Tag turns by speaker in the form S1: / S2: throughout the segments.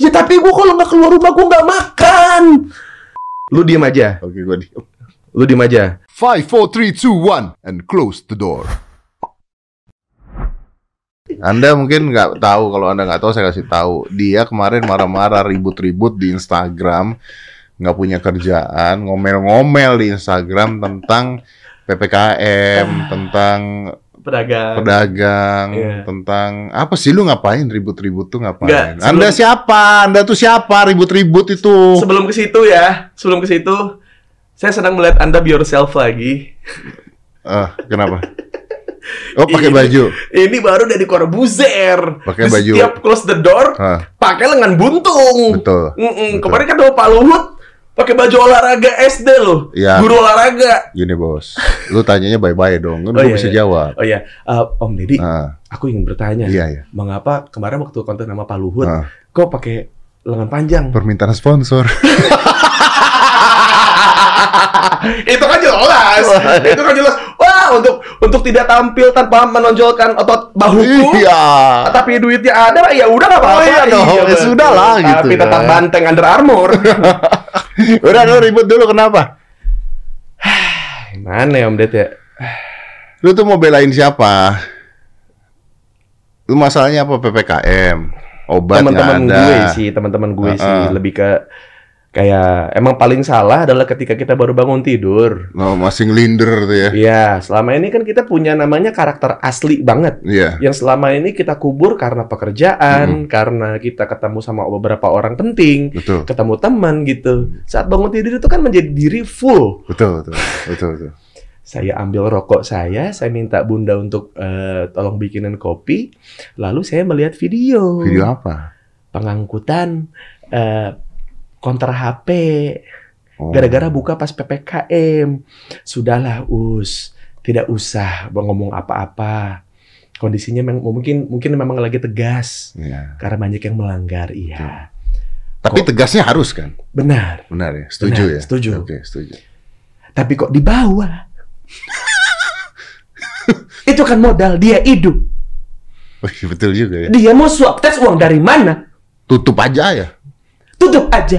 S1: Ya tapi gua kalau nggak keluar rumah gua nggak makan. Lu diem aja.
S2: Oke, gua diem.
S1: Lu diem aja.
S2: Five, four, three, two, one, and close the door. Anda mungkin nggak tahu kalau Anda nggak tahu saya kasih tahu. Dia kemarin marah-marah ribut-ribut di Instagram, nggak punya kerjaan, ngomel-ngomel di Instagram tentang ppkm, tentang
S1: Pedagang.
S2: pedagang,
S1: Iya.
S2: tentang apa sih lu ngapain ribut-ribut tuh ngapain?
S1: Nggak, sebelum-
S2: Anda siapa? Anda tuh siapa ribut-ribut itu?
S1: Sebelum ke situ ya, sebelum ke situ, saya senang melihat Anda be yourself lagi.
S2: Eh, kenapa? Oh, pakai baju.
S1: Ini baru dari Corbuzier.
S2: Pakai baju.
S1: Setiap close the door,
S2: Hah,
S1: pakai lengan buntung.
S2: betul.
S1: Mm-mm.
S2: Betul.
S1: Kemarin kan Pak Luhut pakai baju olahraga SD loh.
S2: Iya.
S1: Guru olahraga.
S2: Gini bos, lu tanyanya bye-bye dong, kan
S1: Oh, iya,
S2: bisa
S1: iya.
S2: jawab.
S1: Oh iya, Eh, Om Deddy,
S2: Ah,
S1: aku ingin bertanya.
S2: iya ya.
S1: Mengapa kemarin waktu konten nama Pak Luhut,
S2: Ah,
S1: kok pakai lengan panjang?
S2: permintaan sponsor.
S1: itu kan jelas. itu kan jelas. Wah, untuk untuk tidak tampil tanpa menonjolkan otot bahuku.
S2: iya.
S1: Tapi duitnya ada, ya udah nggak apa-apa.
S2: Oh, iya dong, ya sudah lah, gitu
S1: Tapi tetap
S2: kan.
S1: banteng Under Armour.
S2: Udah lu ribut dulu kenapa?
S1: Mana ya Om Ded ya?
S2: Lu tuh mau belain siapa? Lu masalahnya apa PPKM? Obat
S1: Teman-teman gue sih, teman-teman gue
S2: Uh-uh.
S1: sih lebih ke kayak emang paling salah adalah ketika kita baru bangun tidur.
S2: Oh, masih ngelinder tuh ya.
S1: Iya, selama ini kan kita punya namanya karakter asli banget.
S2: Iya.
S1: Yang selama ini kita kubur karena pekerjaan, karena kita ketemu sama beberapa orang penting,
S2: Betul.
S1: ketemu teman gitu. Saat bangun tidur itu kan menjadi diri full.
S2: Betul, betul. Betul, betul.
S1: Saya ambil rokok saya, saya minta bunda untuk eh, tolong bikinin kopi, lalu saya melihat video,
S2: Video apa?
S1: pengangkutan eh, konter HP
S2: Oh.
S1: gara-gara buka pas ppkm. Sudahlah us, tidak usah ngomong apa-apa. Kondisinya memang mungkin mungkin memang lagi tegas
S2: Iya.
S1: karena banyak yang melanggar. Iya,
S2: Tapi tegasnya harus kan?
S1: benar.
S2: Benar ya? Setuju
S1: Benar,
S2: ya?
S1: setuju.
S2: Oke, setuju.
S1: Tapi kok dibawa? Itu kan modal dia hidup.
S2: Oh, iya, betul juga ya.
S1: Dia mau swab tes uang dari mana?
S2: Tutup aja ya.
S1: Tutup aja.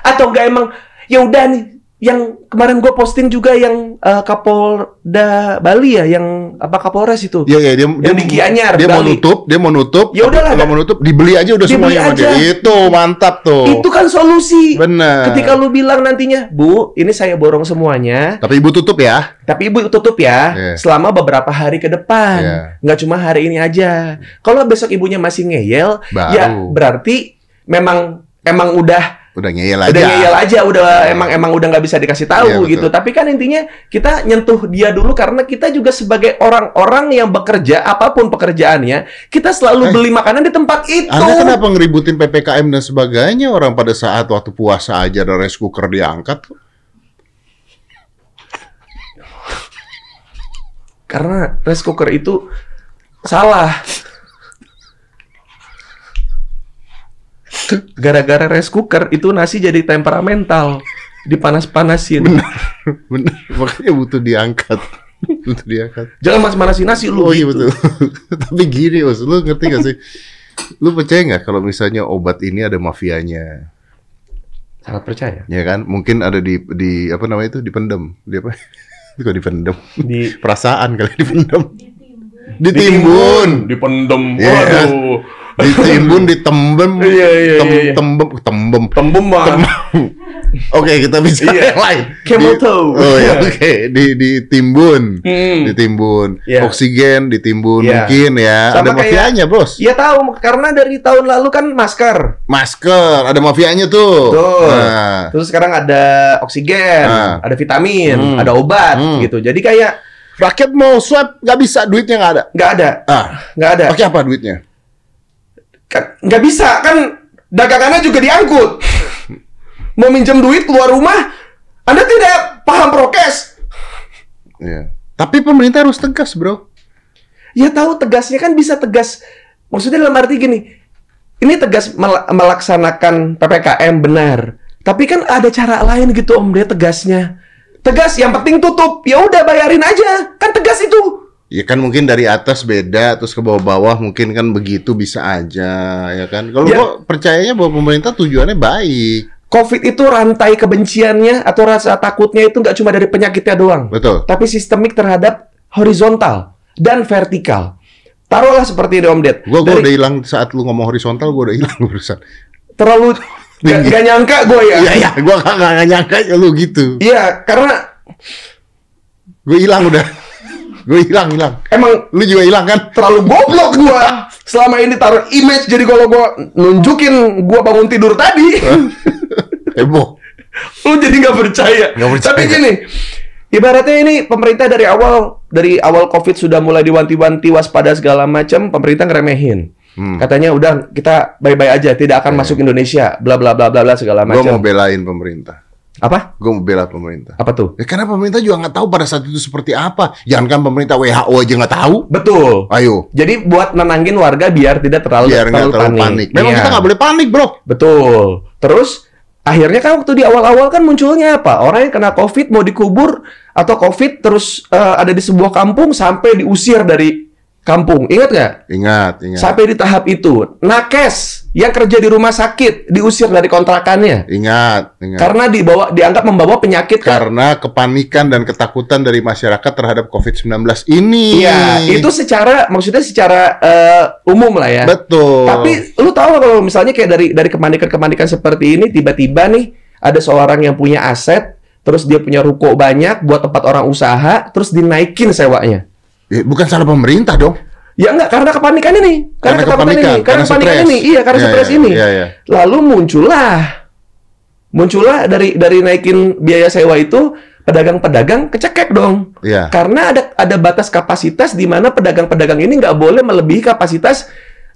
S1: Atau enggak emang ya udah nih yang kemarin gue posting juga yang eh, Kapolda Bali ya, yang apa Kapolres itu.
S2: Iya, iya, dia
S1: Yang di Gianyar,
S2: dia mau
S1: Bali.
S2: nutup, dia mau nutup.
S1: Ya udahlah,
S2: kalau mau nutup dibeli aja udah
S1: Dibeli
S2: semuanya
S1: aja.
S2: dia. Itu mantap tuh.
S1: Itu kan solusi.
S2: Benar.
S1: Ketika lu bilang nantinya, Bu, ini saya borong semuanya,
S2: Tapi ibu tutup ya.
S1: tapi ibu tutup ya
S2: Iya.
S1: selama beberapa hari ke depan,
S2: Iya.
S1: nggak cuma hari ini aja. Kalau besok ibunya masih ngeyel,
S2: Baru.
S1: ya berarti memang emang udah
S2: Udah ngeyel aja.
S1: udah ngeyel aja, udah
S2: Iya.
S1: emang emang udah nggak bisa dikasih tahu
S2: betul.
S1: gitu. Tapi kan intinya kita nyentuh dia dulu karena kita juga sebagai orang-orang yang bekerja apa pun pekerjaannya, kita selalu
S2: Eh.
S1: beli makanan di tempat itu.
S2: Anda kenapa ngeributin PPKM dan sebagainya? Orang pada saat waktu puasa aja ada rice cooker diangkat.
S1: Karena rice cooker itu salah. Gara-gara rice cooker itu nasi jadi temperamental, dipanas-panasin.
S2: Bener, makanya butuh diangkat. butuh diangkat.
S1: Jangan mas-manasin nasi lu.
S2: Oh iya
S1: gitu.
S2: betul. Tapi gini, Bos, lu ngerti gak sih? Lu percaya nggak kalau misalnya obat ini ada mafianya?
S1: Sangat percaya.
S2: Ya kan? Mungkin ada di di apa namanya itu dipendem. Di apa? Itu kok dipendem.
S1: Di
S2: Perasaan kali dipendem.
S1: Ditimbun, dipendem.
S2: Iya.
S1: Waduh.
S2: Ditimbun, ditembem.
S1: Iya, iya,
S2: tem,
S1: iya, iya.
S2: Tembem, tembem.
S1: Tembem mah.
S2: Oke, kita bisa
S1: Iya.
S2: yang lain. Di-
S1: toe.
S2: Oh ya, oke. Di ditimbun.
S1: Hmm.
S2: Ditimbun.
S1: Iya.
S2: Oksigen ditimbun
S1: Iya.
S2: mungkin ya.
S1: Sama
S2: ada
S1: kayak-
S2: mafianya, Bos.
S1: Ya tahu karena dari tahun lalu kan masker.
S2: Masker, ada mafianya tuh.
S1: Betul.
S2: Nah,
S1: Terus sekarang ada oksigen,
S2: Ah.
S1: ada vitamin,
S2: Hmm.
S1: ada obat
S2: Hmm.
S1: gitu. Jadi kayak
S2: rakyat mau swab nggak bisa, duitnya nggak ada.
S1: nggak ada,
S2: Ah,
S1: nggak ada.
S2: pakai apa duitnya?
S1: Kan nggak bisa kan dagangannya juga diangkut. Mau minjem duit keluar rumah, Anda tidak paham prokes.
S2: Iya. Tapi pemerintah harus tegas, bro.
S1: Ya tahu tegasnya kan bisa tegas. Maksudnya dalam arti gini, ini tegas mel- melaksanakan PPKM benar. Tapi kan ada cara lain gitu Om dia tegasnya. Tegas yang penting tutup. Ya udah bayarin aja. Kan tegas itu.
S2: Ya kan mungkin dari atas beda, terus ke bawah-bawah mungkin kan begitu bisa aja, ya kan? Kalau
S1: Ya.
S2: percayanya bahwa pemerintah tujuannya baik,
S1: COVID itu rantai kebenciannya atau rasa takutnya itu nggak cuma dari penyakitnya doang,
S2: betul?
S1: tapi sistemik terhadap horizontal dan vertikal. Taruhlah seperti ini Om Ded.
S2: Gua, gua
S1: Dari-
S2: udah hilang saat lu ngomong horizontal, gua udah hilang barusan.
S1: terlalu gak, gak nyangka gue ya.
S2: Iya, iya, gua gak, gak, nyangka ya lu gitu.
S1: Iya, karena
S2: Gue hilang udah. Gue hilang, hilang.
S1: emang
S2: Lu juga hilang kan?
S1: terlalu goblok gua selama ini taruh image jadi kalau gua nunjukin gua bangun tidur tadi
S2: Heboh.
S1: lu jadi nggak percaya.
S2: Nggak percaya.
S1: tapi gini ibaratnya ini pemerintah dari awal dari awal covid sudah mulai diwanti-wanti waspada segala macam pemerintah ngeremehin
S2: Hmm.
S1: katanya udah kita bye-bye aja tidak akan
S2: Iya.
S1: masuk Indonesia bla bla bla bla bla segala
S2: Gue mau
S1: macam
S2: belain pemerintah.
S1: apa
S2: Gue mau bela pemerintah.
S1: apa tuh
S2: Ya, karena pemerintah juga nggak tahu pada saat itu seperti apa. Jangankan pemerintah WHO aja nggak tahu.
S1: betul
S2: Ayo,
S1: jadi buat nenangin warga biar tidak terlalu
S2: biar nggak terlalu panik. Memang
S1: Iya.
S2: kita nggak boleh panik, bro.
S1: Betul. Terus akhirnya kan waktu di awal-awal kan munculnya apa? Orang yang kena COVID mau dikubur atau COVID terus eh, ada di sebuah kampung sampai diusir dari kampung. Ingat nggak?
S2: Ingat, ingat.
S1: Sampai di tahap itu. Nakes yang kerja di rumah sakit diusir dari kontrakannya
S2: Ingat, ingat.
S1: karena dibawa dianggap membawa penyakit kan.
S2: Karena kepanikan dan ketakutan dari masyarakat terhadap COVID-19 ini.
S1: Iya, itu secara maksudnya secara eh, umum lah ya.
S2: betul.
S1: Tapi lu tahu kalau misalnya kayak dari dari kepanikan-kepanikan seperti ini tiba-tiba nih ada seorang yang punya aset, terus dia punya ruko banyak buat tempat orang usaha, terus dinaikin sewanya.
S2: Ya, bukan salah pemerintah dong.
S1: Ya enggak, karena kepanikan ini. Karena, ketakutan ini, karena, kepanikan
S2: stres.
S1: ini. Iya, karena
S2: Iya,
S1: stres
S2: iya,
S1: ini.
S2: Iya, iya.
S1: Lalu muncullah muncullah dari dari naikin biaya sewa itu pedagang-pedagang kecekek dong.
S2: Iya.
S1: Karena ada ada batas kapasitas di mana pedagang-pedagang ini nggak boleh melebihi kapasitas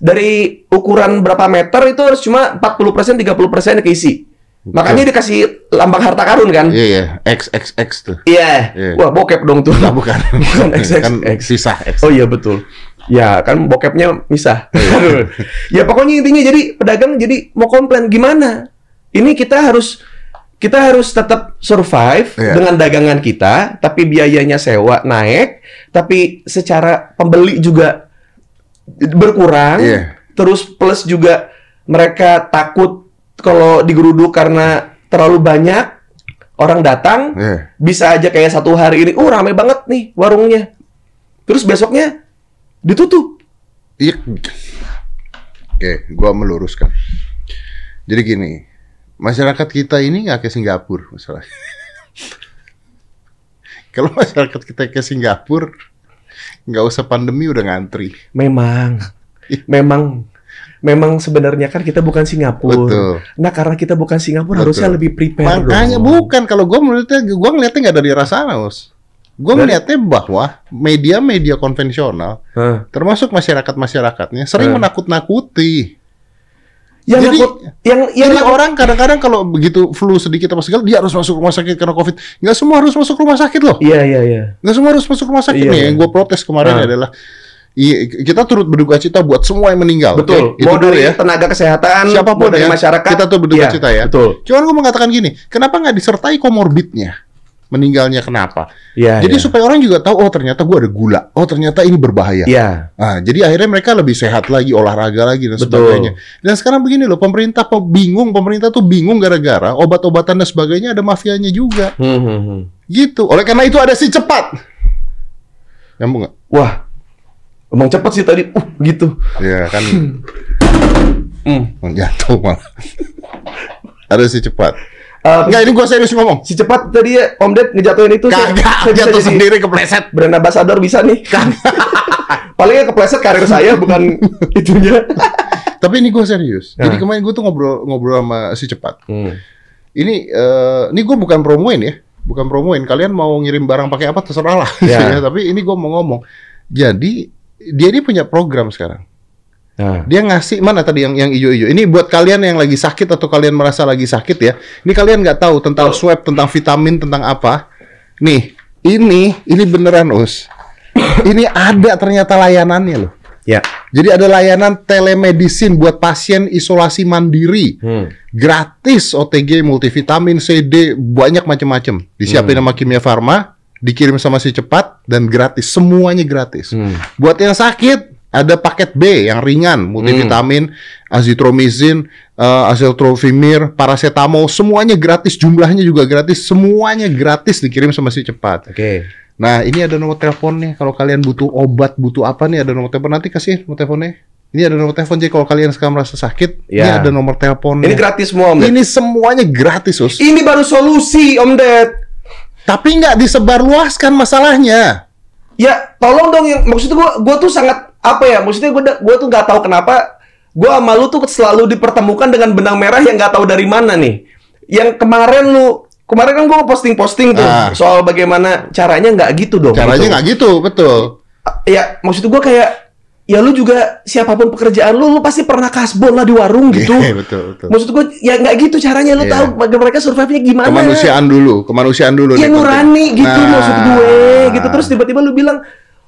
S1: dari ukuran berapa meter itu harus cuma 40% 30% keisi. Makanya dikasih lambang harta karun kan?
S2: Iya, iya. XXX tuh.
S1: Iya.
S2: Iya.
S1: Wah, bokep dong tuh.
S2: Nah, bukan.
S1: Bukan XXX.
S2: kan sisa X.
S1: Oh iya betul. Ya kan bokepnya misah.
S2: Iya.
S1: ya pokoknya intinya jadi pedagang jadi mau komplain gimana? Ini kita harus kita harus tetap survive
S2: Iya.
S1: dengan dagangan kita, tapi biayanya sewa naik, tapi secara pembeli juga berkurang.
S2: Iya.
S1: Terus plus juga mereka takut kalau digeruduk karena terlalu banyak orang datang
S2: Iya.
S1: bisa aja kayak satu hari ini, uh rame banget nih warungnya. Terus besoknya ditutup.
S2: Iya. Oke, gua meluruskan. Jadi gini, masyarakat kita ini nggak ke Singapura masalah. Kalau masyarakat kita ke Singapura, nggak usah pandemi udah ngantri.
S1: Memang, memang, memang sebenarnya kan kita bukan Singapura.
S2: Betul.
S1: Nah karena kita bukan Singapura
S2: Betul.
S1: harusnya lebih prepare.
S2: Makanya
S1: dong.
S2: bukan kalau gua melihatnya, gua ngeliatnya nggak dari Us. Gua
S1: Dari-
S2: melihatnya bahwa media-media konvensional,
S1: Hah.
S2: termasuk masyarakat-masyarakatnya, sering
S1: Eh.
S2: menakut-nakuti.
S1: Yang
S2: Jadi-
S1: nakut, yang yang
S2: Jadi
S1: nakut-
S2: orang kadang-kadang kalau begitu flu sedikit apa segala, dia harus masuk rumah sakit karena COVID. Nggak semua harus masuk rumah sakit loh.
S1: Iya iya iya.
S2: Nggak semua harus masuk rumah sakit
S1: Iya,
S2: nih.
S1: iya.
S2: Yang gue protes kemarin
S1: Ah.
S2: adalah iya, kita turut berduka cita buat semua yang meninggal.
S1: Betul.
S2: Itu
S1: mau dari
S2: ya.
S1: tenaga kesehatan,
S2: Siapa
S1: pun dari
S2: ya,
S1: masyarakat,
S2: kita tuh berduka
S1: Iya,
S2: cita ya.
S1: Betul.
S2: Cuman gue mengatakan gini, kenapa nggak disertai komorbidnya? Meninggalnya kenapa?
S1: Iya.
S2: jadi
S1: iya.
S2: supaya orang juga tahu, oh ternyata gue ada gula, oh ternyata ini berbahaya.
S1: Iya.
S2: Ah, jadi akhirnya mereka lebih sehat lagi, olahraga lagi dan
S1: Betul.
S2: sebagainya. Dan sekarang begini loh, pemerintah pe- bingung, pemerintah tuh bingung gara-gara obat-obatan dan sebagainya ada mafianya juga,
S1: Hmm, hmm, hmm.
S2: gitu. Oleh karena itu ada si cepat. Nyambung nggak?
S1: Wah, emang cepet sih tadi. Uh, gitu.
S2: Ya kan,
S1: Hmm.
S2: jatuh malah. ada si cepat.
S1: Eh,
S2: Enggak, ini gua serius ngomong.
S1: si cepat tadi ya Om Ded ngejatuhin itu saya-
S2: Kagak,
S1: saya bisa
S2: jatuh
S1: jadi
S2: sendiri kepleset.
S1: brand ambassador bisa nih. Palingnya kepleset karir saya bukan itunya.
S2: Tapi ini gua serius. Jadi
S1: Nah.
S2: kemarin gua tuh ngobrol ngobrol sama si cepat.
S1: Hmm.
S2: Ini eh ini gue bukan promoin ya, bukan promoin. Kalian mau ngirim barang pakai apa terserah lah.
S1: Ya,
S2: Tapi ini gue mau ngomong. Jadi dia ini punya program sekarang.
S1: Nah,
S2: Dia ngasih mana tadi yang yang ijo-ijo. Ini buat kalian yang lagi sakit atau kalian merasa lagi sakit ya. Ini kalian nggak tahu tentang swab, tentang vitamin, tentang apa. Nih, ini ini beneran us. ini ada ternyata layanannya loh.
S1: ya.
S2: Jadi ada layanan telemedicine buat pasien isolasi mandiri
S1: Hmm.
S2: gratis OTG multivitamin C D banyak macam-macam disiapin sama Kimia Farma dikirim sama si cepat dan gratis, semuanya gratis.
S1: Hmm.
S2: Buat yang sakit ada paket B yang ringan, multivitamin, azitromycin, uh, azitromycin, paracetamol, semuanya gratis, jumlahnya juga gratis, semuanya gratis dikirim sama si cepat.
S1: Oke.
S2: Nah, ini ada nomor teleponnya. Kalau kalian butuh obat, butuh apa nih, ada nomor telepon. Nanti kasih nomor teleponnya. Ini ada nomor telepon. Jadi kalau kalian sekarang merasa sakit, ini
S1: Ya.
S2: ada nomor teleponnya.
S1: Ini gratis semua Om Ded.
S2: Ini semuanya gratis, Us.
S1: Ini baru solusi Om Ded.
S2: Tapi nggak disebarluaskan masalahnya.
S1: Ya, tolong dong yang maksudnya gua gua tuh sangat apa ya? Maksudnya gua da- gua tuh nggak tahu kenapa gua sama lu tuh selalu dipertemukan dengan benang merah yang nggak tahu dari mana nih. Yang kemarin lu kemarin kan gua posting-posting tuh
S2: Ah.
S1: soal bagaimana caranya nggak gitu dong.
S2: Caranya
S1: gitu.
S2: nggak gitu, betul.
S1: Ya, maksud gua kayak ya lu juga siapa pun pekerjaan lu lu pasti pernah kasbon lah di warung gitu.
S2: Iya, betul, betul.
S1: Maksud gua ya nggak gitu caranya lu
S2: Iya.
S1: tahu mereka survive-nya gimana.
S2: Kemanusiaan dulu, kemanusiaan dulu.
S1: Iya
S2: nih,
S1: nurani gitu
S2: Nah.
S1: maksud gue gitu terus tiba-tiba lu bilang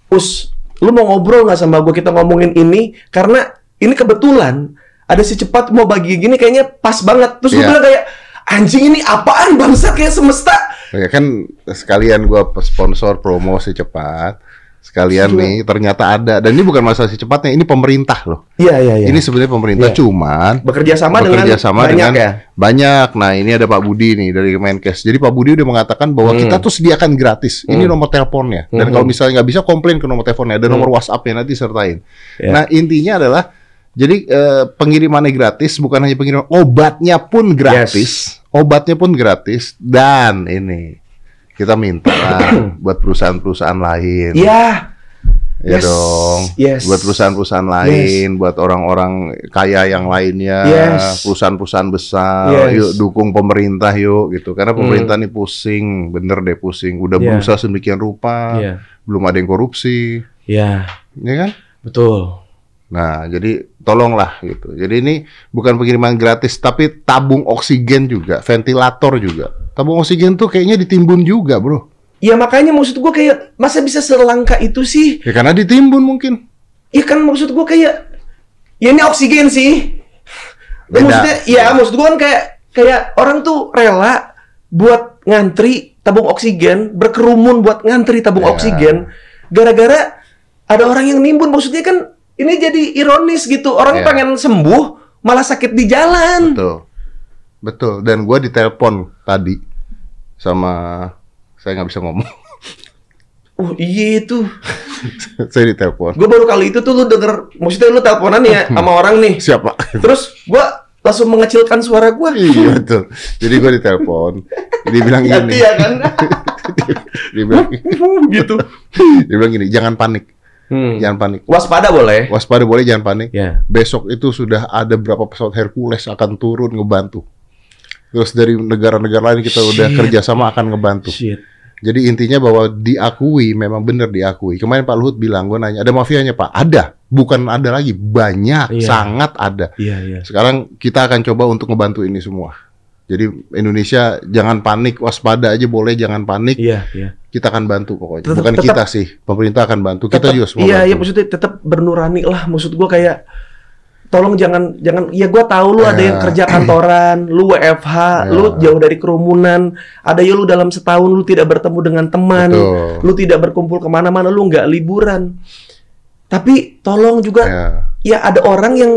S1: us lu mau ngobrol nggak sama gue kita ngomongin ini karena ini kebetulan ada si cepat mau bagi gini kayaknya pas banget terus lu
S2: Iya.
S1: bilang kayak anjing ini apaan bangsa kayak semesta
S2: Ya kan sekalian gua sponsor promo si cepat. Sekalian
S1: Gila.
S2: nih ternyata ada dan ini bukan masalah si cepatnya, ini pemerintah loh.
S1: iya iya iya
S2: Ini sebenarnya pemerintah
S1: Iya.
S2: cuman
S1: bekerja sama
S2: bekerja
S1: dengan
S2: sama
S1: banyak
S2: dengan
S1: ya
S2: banyak. Nah, ini ada Pak Budi nih dari Kemenkes. Jadi Pak Budi udah mengatakan bahwa
S1: Hmm.
S2: kita tuh sediakan gratis. Ini
S1: Hmm.
S2: nomor teleponnya. Dan
S1: Hmm.
S2: kalau misalnya nggak bisa komplain ke nomor teleponnya, ada nomor WhatsApp-nya nanti sertain.
S1: Ya.
S2: Nah, intinya adalah jadi eh, pengirimannya gratis, bukan hanya pengiriman, obatnya pun gratis. Obatnya pun gratis dan ini kita minta lah buat perusahaan-perusahaan lain.
S1: iya
S2: Ya
S1: Yes.
S2: dong.
S1: Yes.
S2: Buat perusahaan-perusahaan lain, buat orang-orang kaya yang lainnya,
S1: Yes.
S2: perusahaan-perusahaan besar,
S1: Yes.
S2: yuk dukung pemerintah yuk gitu. Karena
S1: Hmm.
S2: pemerintah nih pusing, bener deh pusing. Udah
S1: Yeah.
S2: berusaha sedemikian rupa,
S1: iya
S2: belum ada yang korupsi,
S1: iya
S2: ya kan?
S1: betul
S2: Nah, jadi tolonglah gitu. Jadi ini bukan pengiriman gratis, tapi tabung oksigen juga, ventilator juga. Tabung oksigen tuh kayaknya ditimbun juga, bro.
S1: ya makanya maksud gue kayak masa bisa selangka itu sih
S2: Ya karena ditimbun mungkin.
S1: Iya kan maksud gua kayak ya ini oksigen sih.
S2: Beda.
S1: Maksudnya ya maksud gua kan kayak kayak orang tuh rela buat ngantri tabung oksigen, berkerumun buat ngantri tabung
S2: Ya.
S1: oksigen gara-gara ada orang yang nimbun. Maksudnya kan ini jadi ironis gitu. Orang
S2: Ya.
S1: pengen sembuh malah sakit di jalan.
S2: Betul. Betul. Dan gua ditelepon tadi sama saya nggak bisa ngomong.
S1: Oh iya itu.
S2: saya ditelepon.
S1: Gue baru kali itu tuh lu denger, maksudnya lu teleponan ya sama orang nih.
S2: Siapa?
S1: Terus gua langsung mengecilkan suara gua.
S2: iya betul. Jadi gua ditelepon. Dia bilang gini.
S1: Hati ya kan?
S2: dia bilang
S1: gitu.
S2: dia bilang gini, jangan panik.
S1: Hmm.
S2: Jangan panik.
S1: Waspada boleh.
S2: Waspada boleh jangan panik.
S1: Ya.
S2: Besok itu sudah ada berapa pesawat Hercules akan turun ngebantu. Terus dari negara-negara lain kita udah
S1: Shit.
S2: kerjasama akan ngebantu.
S1: Shit.
S2: Jadi intinya bahwa diakui, memang benar diakui. Kemarin Pak Luhut bilang, gue nanya, ada mafianya Pak? Ada. Bukan ada lagi, banyak,
S1: Iya.
S2: sangat ada.
S1: Iya, iya.
S2: Sekarang kita akan coba untuk ngebantu ini semua. Jadi Indonesia jangan panik, waspada aja boleh, jangan panik.
S1: Iya, iya.
S2: Kita akan bantu pokoknya.
S1: Tetap-
S2: Bukan
S1: tetap-
S2: kita sih, pemerintah akan bantu. Kita
S1: Tetap-
S2: juga semua
S1: Iya,
S2: bantu.
S1: iya maksudnya tetap bernurani lah. Maksud gua kayak tolong jangan jangan ya gua tahu lu ada
S2: Ya.
S1: yang kerja kantoran, lu WFH,
S2: Ya.
S1: lu jauh dari kerumunan, ada ya lu dalam setahun lu tidak bertemu dengan teman,
S2: Betul.
S1: lu tidak berkumpul ke mana-mana, lu nggak liburan. Tapi tolong juga
S2: Ya.
S1: ya ada orang yang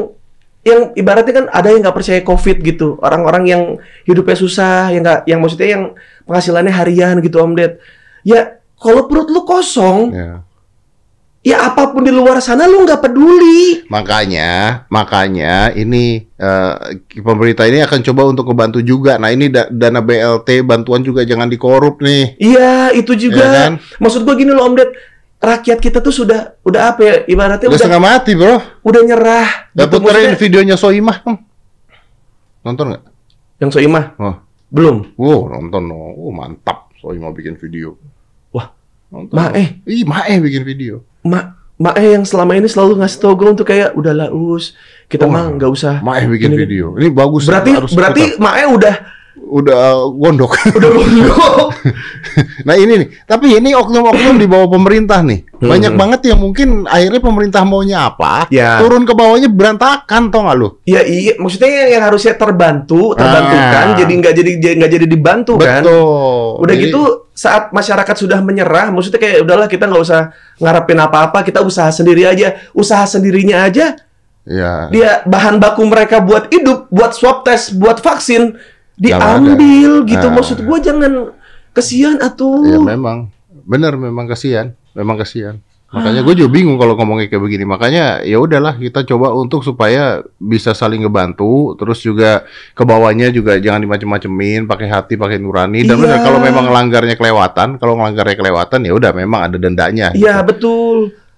S1: yang ibaratnya kan ada yang nggak percaya covid gitu orang-orang yang hidupnya susah yang nggak yang maksudnya yang penghasilannya harian gitu om Ded ya kalau perut lu kosong
S2: Ya.
S1: Ya apa pun di luar sana lu nggak peduli
S2: Makanya, makanya ini eh, pemerintah ini akan coba untuk membantu juga. Nah ini da- dana BLT bantuan juga jangan dikorup nih.
S1: iya itu juga
S2: Ya kan?
S1: maksud gua gini loh om Ded rakyat kita tuh sudah udah apa ya ibaratnya
S2: Udah
S1: udah
S2: setengah mati bro.
S1: udah nyerah
S2: Udah
S1: gitu.
S2: puterin
S1: Maksudnya-
S2: videonya Soimah dong. Nonton nggak?
S1: yang Soimah
S2: Oh,
S1: belum
S2: wow, nonton no. Oh, mantap. Soimah bikin video.
S1: Wah,
S2: nonton.
S1: Maeh.
S2: Ih, Maeh bikin video.
S1: Mak mak eh yang selama ini selalu ngasih tau gue untuk kayak udahlah us kita
S2: Oh,
S1: mah nggak usah
S2: Maeh bikin
S1: Gini,
S2: video. Ini bagus.
S1: berarti
S2: harus
S1: berarti. Mae udah
S2: udah gondok.
S1: Udah gondok.
S2: nah ini nih, tapi ini oknum-oknum di bawah pemerintah nih. Banyak
S1: Hmm.
S2: banget yang mungkin akhirnya pemerintah maunya apa,
S1: Ya.
S2: turun ke bawahnya berantakan tau gak lu?
S1: Ya iya, maksudnya yang, yang harusnya terbantu, terbantukan,
S2: Ah.
S1: jadi nggak jadi nggak jadi dibantu kan?
S2: Betul.
S1: Udah
S2: Jadi-
S1: gitu saat masyarakat sudah menyerah, maksudnya kayak udahlah kita nggak usah ngarepin apa-apa, kita usaha sendiri aja, usaha sendirinya aja,
S2: Ya.
S1: dia bahan baku mereka buat hidup, buat swab test, buat vaksin diambil
S2: ada.
S1: gitu.
S2: Ah.
S1: Maksud gua jangan kesian atuh.
S2: Ya memang, bener memang kasihan, memang kasihan. Makanya gue juga bingung kalau ngomongnya kayak begini. Makanya ya udahlah kita coba untuk supaya bisa saling ngebantu. Terus juga ke bawahnya juga jangan dimacem-macemin, pakai hati, pakai nurani. Dan
S1: Iya.
S2: kalau memang ngelanggarnya kelewatan, kalau ngelanggarnya kelewatan ya udah memang ada dendanya.
S1: Iya
S2: gitu.
S1: betul.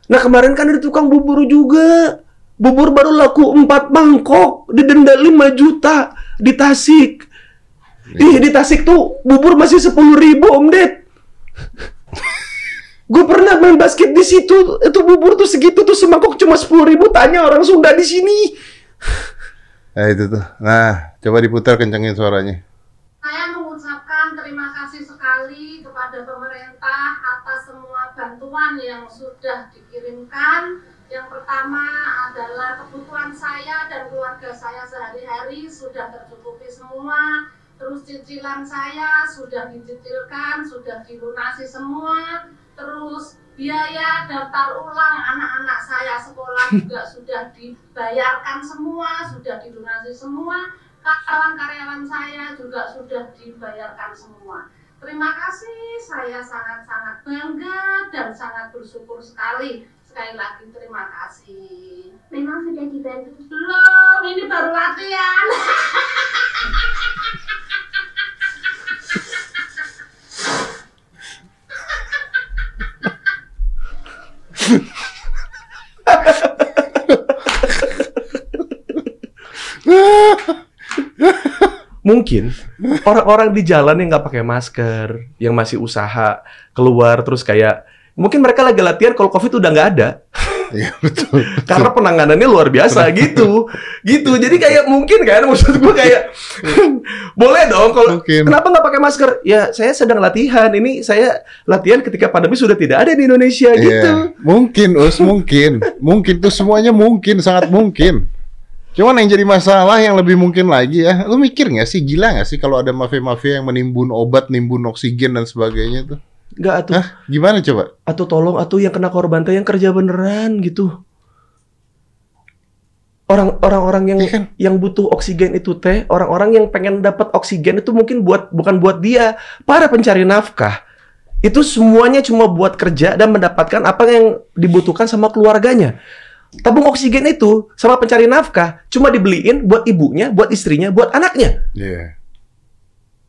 S1: Nah kemarin kan ada tukang bubur juga. Bubur baru laku 4 mangkok, didenda 5 juta di Tasik. Ih di Tasik tuh bubur masih 10 ribu Om Ded. Gue pernah main basket di situ, itu bubur tuh segitu tuh semangkok cuma 10 ribu. Tanya orang Sunda di sini.
S2: Nah itu tuh. Nah coba diputar kencengin suaranya.
S3: Saya mengucapkan terima kasih sekali kepada pemerintah atas semua bantuan yang sudah dikirimkan. Yang pertama adalah kebutuhan saya dan keluarga saya sehari-hari sudah tercukupi semua. Terus cicilan saya sudah dicicilkan, sudah dilunasi semua. Terus biaya daftar ulang anak-anak saya sekolah juga sudah dibayarkan semua, sudah dilunasi semua karyawan-karyawan saya juga sudah dibayarkan semua. Terima kasih, saya sangat-sangat bangga dan sangat bersyukur sekali. Sekali lagi terima kasih.
S4: Memang sudah dibantu.
S3: Belum, ini baru latihan.
S1: Mungkin. Orang-orang di jalan yang nggak pakai masker, yang masih usaha keluar terus kayak mungkin mereka lagi latihan kalau covid udah nggak ada.
S2: Iya betul.
S1: karena penanganannya luar biasa gitu. Gitu. Jadi kayak mungkin kan maksud gue kayak boleh dong kalau kenapa nggak pakai masker? Ya saya sedang latihan. Ini saya latihan ketika pandemi sudah tidak ada di Indonesia
S2: Iya.
S1: gitu.
S2: Mungkin, Us, mungkin. Mungkin tuh semuanya mungkin, sangat mungkin. Cuman yang jadi masalah yang lebih mungkin lagi ya, lu mikir nggak sih, gila nggak sih kalau ada mafia-mafia yang menimbun obat, nimbun oksigen dan sebagainya tuh?
S1: nggak atuh
S2: Hah? Gimana coba?
S1: atau tolong atau yang kena korban teh yang kerja beneran gitu orang orang-orang yang
S2: kan?
S1: yang butuh oksigen itu teh orang-orang yang pengen dapat oksigen itu mungkin buat bukan buat dia para pencari nafkah itu semuanya cuma buat kerja dan mendapatkan apa yang dibutuhkan sama keluarganya tabung oksigen itu sama pencari nafkah cuma dibeliin buat ibunya buat istrinya buat anaknya
S2: Iya.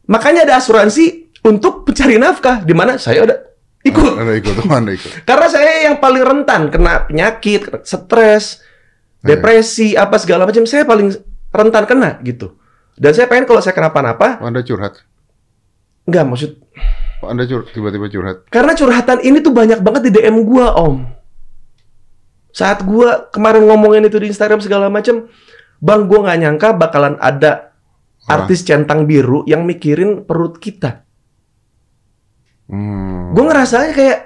S1: makanya ada asuransi untuk pencari nafkah di mana saya udah ikut
S2: Anda ikut, Anda ikut.
S1: karena saya yang paling rentan kena penyakit, stres,
S2: Iya.
S1: depresi, apa segala macam. Saya paling rentan kena gitu. Dan saya pengen kalau saya kenapa-napa,
S2: Anda curhat.
S1: nggak maksud.
S2: Anda cur tiba-tiba curhat.
S1: Karena curhatan ini tuh banyak banget di DM gua, Om. Saat gua kemarin ngomongin itu di Instagram segala macam, Bang, gua nggak nyangka bakalan ada
S2: Orang.
S1: artis centang biru yang mikirin perut kita.
S2: Hmm.
S1: Gue ngerasanya kayak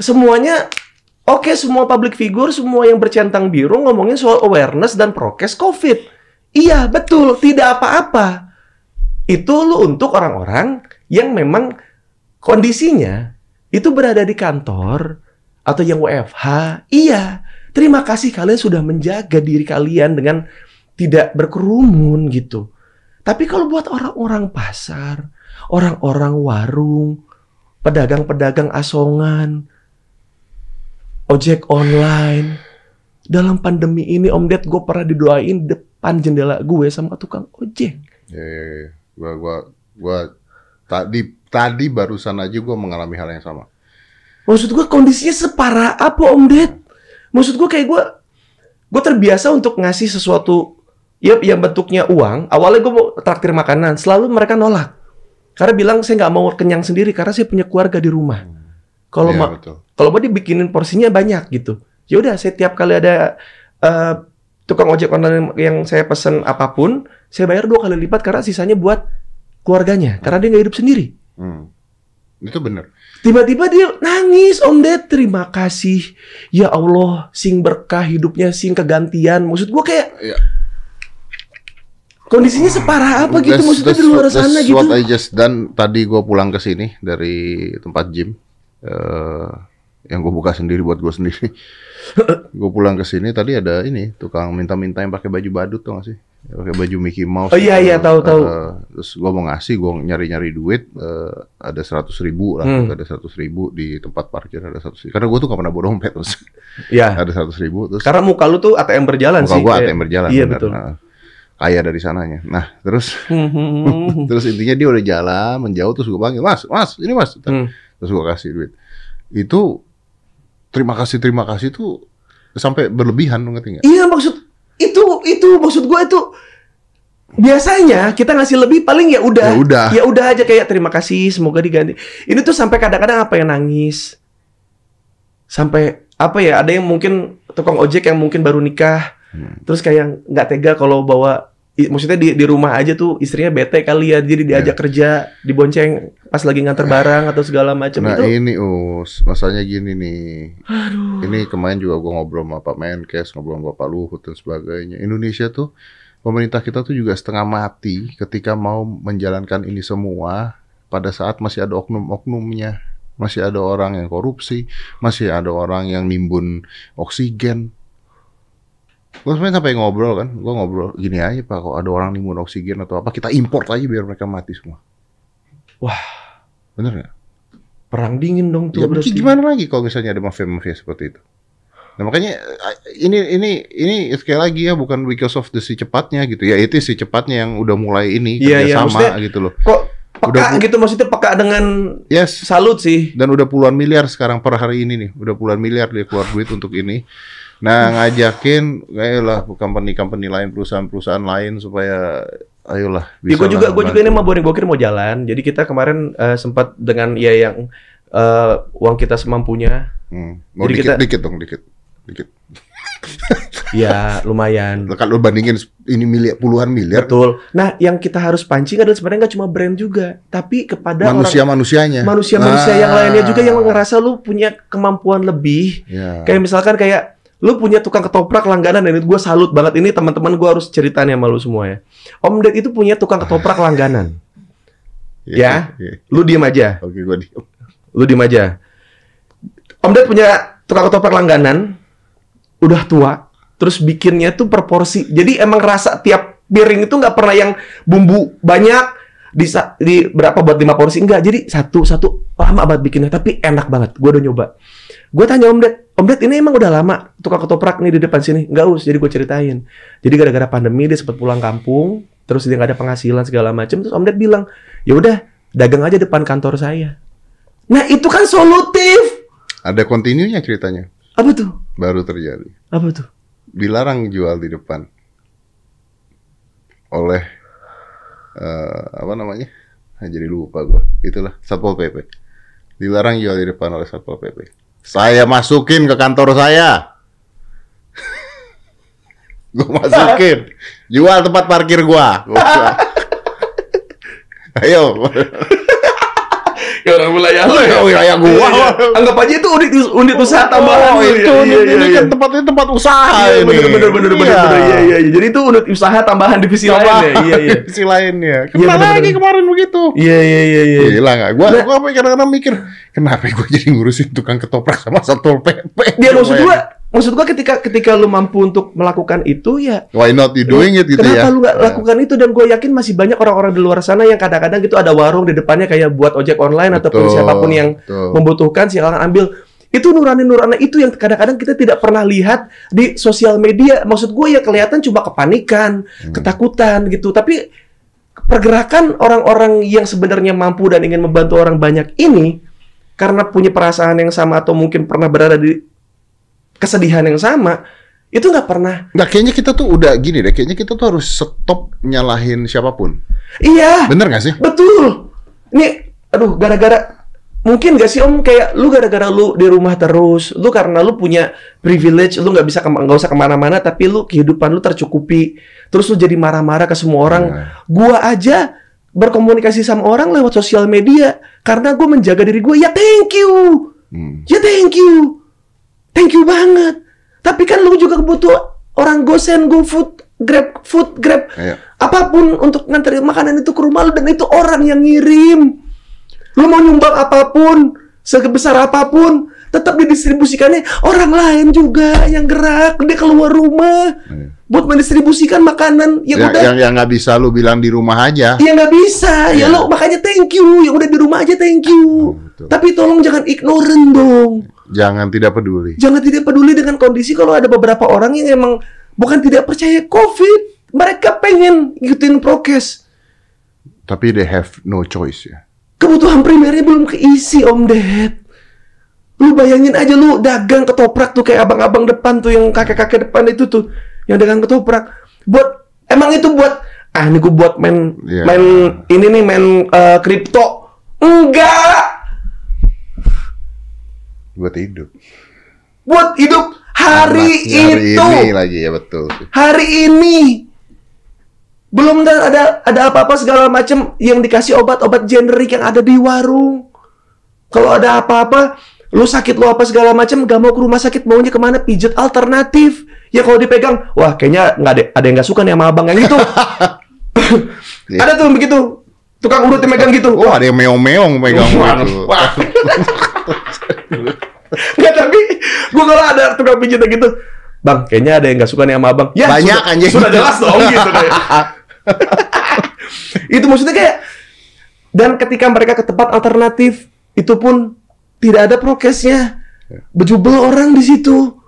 S1: semuanya oke semua public figure semua yang bercentang biru ngomongin soal awareness dan prokes COVID. Iya betul tidak apa-apa. Itu lu untuk orang-orang yang memang kondisinya itu berada di kantor atau yang WFH. Iya terima kasih kalian sudah menjaga diri kalian dengan tidak berkerumun gitu. Tapi kalau buat orang-orang pasar, orang-orang warung, pedagang-pedagang asongan, ojek online. Dalam pandemi ini Om Ded gue pernah didoain depan jendela gue sama tukang ojek.
S2: Ya, ya, ya. Gua, gua, gua tadi tadi barusan aja gua mengalami hal yang sama.
S1: Maksud gue kondisinya separah apa Om Ded? Maksud gue kayak gue gue terbiasa untuk ngasih sesuatu ya yang bentuknya uang. Awalnya gue mau traktir makanan, selalu mereka nolak. Karena bilang saya nggak mau kenyang sendiri karena saya punya keluarga di rumah. Kalau
S2: Iya,
S1: ma-
S2: betul.
S1: kalau mau dibikinin porsinya banyak gitu. Ya udah, saya tiap kali ada eh, tukang ojek online yang saya pesen apa pun, saya bayar dua kali lipat karena sisanya buat keluarganya karena dia nggak hidup sendiri.
S2: Hmm. Itu bener.
S1: Tiba-tiba dia nangis, Om Ded, terima kasih. Ya Allah, sing berkah hidupnya, sing kegantian. Maksud gua kayak
S2: Ya.
S1: kondisinya separah apa gitu
S2: That's-
S1: maksudnya di luar sana gitu.
S2: what I just done tadi gue pulang ke sini dari tempat gym eh yang gue buka sendiri buat gue sendiri. gue pulang ke sini tadi ada ini tukang minta-minta yang pakai baju badut tuh gak sih? Pakai baju Mickey Mouse.
S1: Oh, iya,
S2: gitu.
S1: iya, tahu, tahu.
S2: Eh, terus gue mau ngasih, gue nyari-nyari duit, eh, ada seratus ribu lah,
S1: Hmm.
S2: ada seratus ribu di tempat parkir ada seratus. Karena gue tuh gak pernah bawa dompet terus
S1: Ya,
S2: ada seratus ribu terus
S1: karena muka lu tuh ATM berjalan
S2: muka
S1: sih.
S2: gue
S1: kayak-
S2: ATM berjalan.
S1: Iya
S2: benar.
S1: betul.
S2: Nah, kaya dari sananya. Nah terus
S1: Hmm,
S2: terus intinya dia udah jalan menjauh terus gue panggil mas mas ini mas
S1: Hmm.
S2: terus gue kasih duit itu terima kasih terima kasih tuh sampai berlebihan ngerti nggak
S1: Iya maksud itu itu maksud gua itu biasanya kita ngasih lebih paling ya udah
S2: Ya udah.
S1: ya udah aja kayak terima kasih semoga diganti ini tuh sampai kadang-kadang apa yang nangis sampai apa ya ada yang mungkin tukang ojek yang mungkin baru nikah
S2: Hmm.
S1: terus kayak nggak tega kalau bawa maksudnya di di rumah aja tuh istrinya bete kali ya jadi diajak kerja dibonceng pas lagi nganter barang atau segala macam
S2: nah
S1: itu
S2: ini us masalahnya gini nih.
S1: Aduh.
S2: Ini kemarin juga gue ngobrol sama Pak Menkes ngobrol sama Pak Luhut dan sebagainya. Indonesia tuh pemerintah kita tuh juga setengah mati ketika mau menjalankan ini semua. Pada saat masih ada oknum-oknumnya masih ada orang yang korupsi masih ada orang yang nimbun oksigen Gue sebenarnya sampai ngobrol kan, gue ngobrol gini aja pak, kalau ada orang nimbun oksigen atau apa, kita import aja biar mereka mati semua.
S1: Wah.
S2: bener nggak?
S1: perang dingin dong tuh
S2: Ya berarti gimana lagi kalau misalnya ada mafia-mafia seperti itu? Nah makanya eh, ini ini ini sekali lagi ya bukan because of the si cepatnya gitu ya itu si cepatnya yang udah mulai ini
S1: iya,
S2: kerjasama
S1: maksudnya-
S2: gitu loh.
S1: kok peka
S2: Udah
S1: gitu maksudnya peka dengan
S2: Yes.
S1: salut sih
S2: Dan udah puluhan miliar sekarang per hari ini nih, udah puluhan miliar dia keluar duit untuk ini. Nah ngajakin, ayolah company-company lain, perusahaan-perusahaan lain supaya ayolah
S1: Ya, gue
S2: lah
S1: juga gue juga ini mau boring bokir mau jalan. Jadi kita kemarin eh, sempat dengan ya yang eh, uang kita semampunya,
S2: Hmm. Mau
S1: Jadi
S2: dikit,
S1: kita-
S2: dikit dong, dikit, dikit.
S1: ya lumayan.
S2: Kalau lu bandingin ini miliar, puluhan miliar,
S1: Betul. Nah, yang kita harus pancing adalah sebenarnya nggak cuma brand juga, tapi kepada
S2: manusia-manusianya.
S1: orang manusia-manusia yang
S2: Ah.
S1: lainnya juga yang ngerasa lu punya kemampuan lebih.
S2: Ya.
S1: Kayak misalkan kayak lu punya tukang ketoprak langganan dan itu gue salut banget ini teman-teman gue harus ceritain sama lu semua ya. Om Ded itu punya tukang ketoprak langganan. ya.
S2: Iya.
S1: Lu diem aja.
S2: Oke, gua diem.
S1: Lu diem aja. Om Ded punya tukang ketoprak langganan, udah tua, terus bikinnya tuh proporsi. Jadi emang rasa tiap piring itu nggak pernah yang bumbu banyak di, di berapa buat lima porsi enggak. Jadi satu satu lama banget bikinnya, tapi enak banget. Gue udah nyoba. Gue tanya Om Ded, Om Ded ini emang udah lama tukang ketoprak nih di depan sini? Enggak us, jadi gue ceritain. Jadi gara-gara pandemi dia sempat pulang kampung, terus dia nggak ada penghasilan segala macam. Terus Om Ded bilang, ya udah dagang aja depan kantor saya. Nah itu kan solutif.
S2: Ada kontinunya ceritanya.
S1: Apa tuh?
S2: Baru terjadi.
S1: Apa tuh?
S2: Dilarang jual di depan oleh eh, apa namanya? Ah, jadi lupa gua. Itulah Satpol PP. Dilarang jual di depan oleh Satpol PP. Saya masukin ke kantor saya. gua masukin. Jual tempat parkir. Gua- Ayo.
S1: Ya orang wilayah lu
S2: ya. Wilayah gua.
S1: Iya, iya. Anggap aja itu unit unit usaha tambahan
S2: Oh,
S1: lu
S2: itu
S1: ya. Iya, iya,
S2: ini
S1: iya.
S2: kan tempat ini tempat usaha
S1: Iya,
S2: ini.
S1: bener bener bener bener
S2: Iya.
S1: bener. Iya iya iya. Jadi itu unit usaha tambahan divisi lain ya. Iya iya.
S2: Divisi lainnya.
S1: Iya,
S2: Ke mana
S1: bener,
S2: lagi kemarin begitu?
S1: Iya iya iya iya.
S2: Gila nggak? Gua, gua kadang-kadang mikir, kenapa gua jadi ngurusin tukang ketoprak sama satpol pp?
S1: Dia maksud gua maksud gua ketika ketika lu mampu untuk melakukan itu ya
S2: Why not you doing it gitu
S1: Kenapa
S2: ya?
S1: lu nggak
S2: Nah,
S1: lakukan itu dan gue yakin masih banyak orang-orang di luar sana yang kadang-kadang gitu ada warung di depannya kayak buat ojek online ataupun
S2: betul,
S1: siapa pun yang
S2: betul.
S1: membutuhkan silakan ambil itu nurani-nurani itu yang kadang-kadang kita tidak pernah lihat di sosial media maksud gue ya kelihatan cuma kepanikan
S2: Hmm.
S1: ketakutan gitu tapi pergerakan orang-orang yang sebenarnya mampu dan ingin membantu orang banyak ini karena punya perasaan yang sama atau mungkin pernah berada di kesedihan yang sama itu nggak pernah
S2: Nggak, kayaknya kita tuh udah gini deh, kayaknya kita tuh harus stop nyalahin siapa pun.
S1: iya
S2: Bener nggak sih?
S1: Betul. Ini, aduh, gara-gara mungkin gak sih om kayak lu gara-gara lu di rumah terus, lu karena lu punya privilege, lu nggak bisa nggak usah ke mana-mana, tapi lu kehidupan lu tercukupi, terus lu jadi marah-marah ke semua orang.
S2: Nah,
S1: Gua aja berkomunikasi sama orang lewat sosial media karena gue menjaga diri gue ya thank you
S2: Hmm.
S1: ya thank you thank you banget tapi kan lu juga butuh orang gosen go food grab food grab
S2: Iya.
S1: apa pun untuk nganterin makanan itu ke rumah lu dan itu orang yang ngirim lu mau nyumbang apa pun sebesar apa pun tetap didistribusikannya orang lain juga yang gerak dia keluar rumah
S2: Iya.
S1: buat mendistribusikan makanan yang
S2: yang
S1: udah
S2: yang yang nggak bisa lu bilang di rumah aja.
S1: Ya nggak bisa, ya
S2: Iya.
S1: lo makanya thank you, yang udah di rumah aja thank you.
S2: Betul.
S1: Tapi tolong jangan ignorant dong,
S2: Jangan tidak peduli.
S1: jangan tidak peduli dengan kondisi kalau ada beberapa orang yang emang bukan tidak percaya COVID, mereka pengen ngikutin prokes.
S2: Tapi they have no choice ya.
S1: Kebutuhan primernya belum keisi Om Ded. Lu bayangin aja lu dagang ketoprak tuh kayak abang-abang depan tuh yang kakek-kakek depan itu tuh yang dagang ketoprak. Buat emang itu buat ah ini gue buat main
S2: Iya.
S1: main ini nih main kripto. Enggak.
S2: Buat hidup.
S1: Buat hidup hari
S2: Anaknya hari
S1: itu.
S2: ini lagi ya betul.
S1: Hari ini. Belum ada ada apa-apa segala macam yang dikasih obat-obat generik yang ada di warung. Kalau ada apa-apa, lu sakit lu apa segala macam, gak mau ke rumah sakit, maunya ke mana? Pijet alternatif. Ya kalau dipegang, wah kayaknya nggak ada ada yang nggak suka nih sama abang yang itu. Ada tuh begitu, tukang urut yang megang gitu.
S2: Oh ada yang meong-meong megang
S1: Wah,
S2: gitu.
S1: wah. Nggak tapi, gua kalau ada tukang pijit yang gitu, bang kayaknya ada yang nggak suka nih sama abang. Ya
S2: Banyak,
S1: sudah,
S2: anjing.
S1: sudah jelas dong gitu itu maksudnya kayak dan ketika mereka ke tempat alternatif itu pun tidak ada prokesnya. Bejubel orang di situ.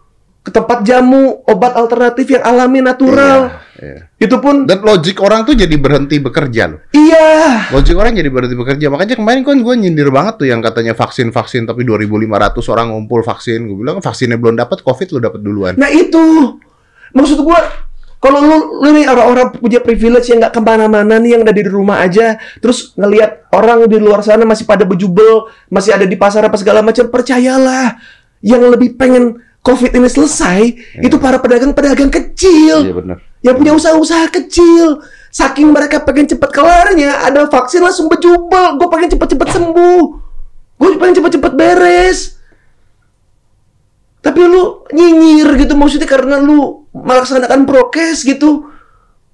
S1: Ke tempat jamu obat alternatif yang alami natural
S2: Iya.
S1: itu pun
S2: Dan logik orang tuh jadi berhenti bekerja loh.
S1: iya
S2: Logik orang jadi berhenti bekerja. Makanya kemarin kan gue nyindir banget tuh yang katanya vaksin-vaksin tapi 2.500 orang ngumpul vaksin. Gue bilang vaksinnya belum dapat, covid lu dapat duluan.
S1: nah itu maksud gua kalau lu, lu nih orang-orang punya privilege yang nggak ke mana-mana nih yang ada di rumah aja terus ngelihat orang di luar sana masih pada bejubel masih ada di pasar apa segala macam percayalah yang lebih pengen covid ini selesai itu para pedagang-pedagang kecil
S2: Iya benar.
S1: yang punya usaha-usaha kecil. Saking mereka pengen cepet kelarnya ada vaksin langsung bejubel gue pengen cepet-cepet sembuh. Gue pengen cepet-cepet beres. Tapi lu nyinyir gitu maksudnya karena lu melaksanakan prokes gitu.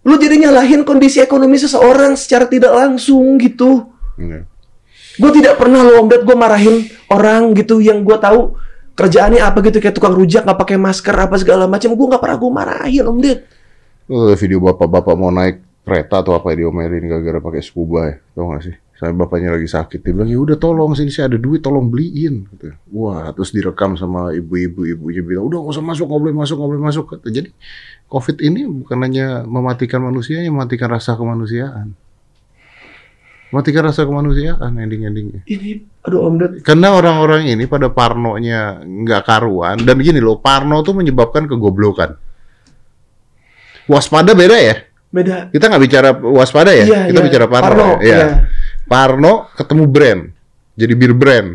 S1: Lu jadi nyalahin kondisi ekonomi seseorang secara tidak langsung gitu.
S2: Iya.
S1: gue tidak pernah lo om Ded gue marahin orang gitu. Yang gue tahu kerjaannya apa gitu kayak tukang rujak nggak pakai masker apa segala macam gue nggak pernah gue marahin om Ded
S2: liat video bapak-bapak mau naik kereta atau apa ya diomelin gara-gara pakai scuba ya. Tau gak sih? Saya bapaknya lagi sakit. Dia bilang, ya udah tolong sini saya ada duit, tolong beliin. Gitu. Wah, terus direkam sama ibu-ibu. Ibunya bilang, udah nggak usah masuk, nggak boleh masuk, nggak boleh masuk. Jadi COVID ini bukan hanya mematikan manusianya, mematikan rasa kemanusiaan. Mematikan rasa kemanusiaan ending-endingnya.
S1: ini aduh om Ded
S2: Karena orang-orang ini pada parnonya nggak karuan. Dan gini loh, parno tuh menyebabkan kegoblokan. Waspada beda ya?
S1: beda
S2: Kita nggak bicara waspada ya?
S1: Iya,
S2: kita
S1: iya.
S2: bicara Parno.
S1: Parno,
S2: ya. Iya. Parno ketemu brand. Jadi bir brand.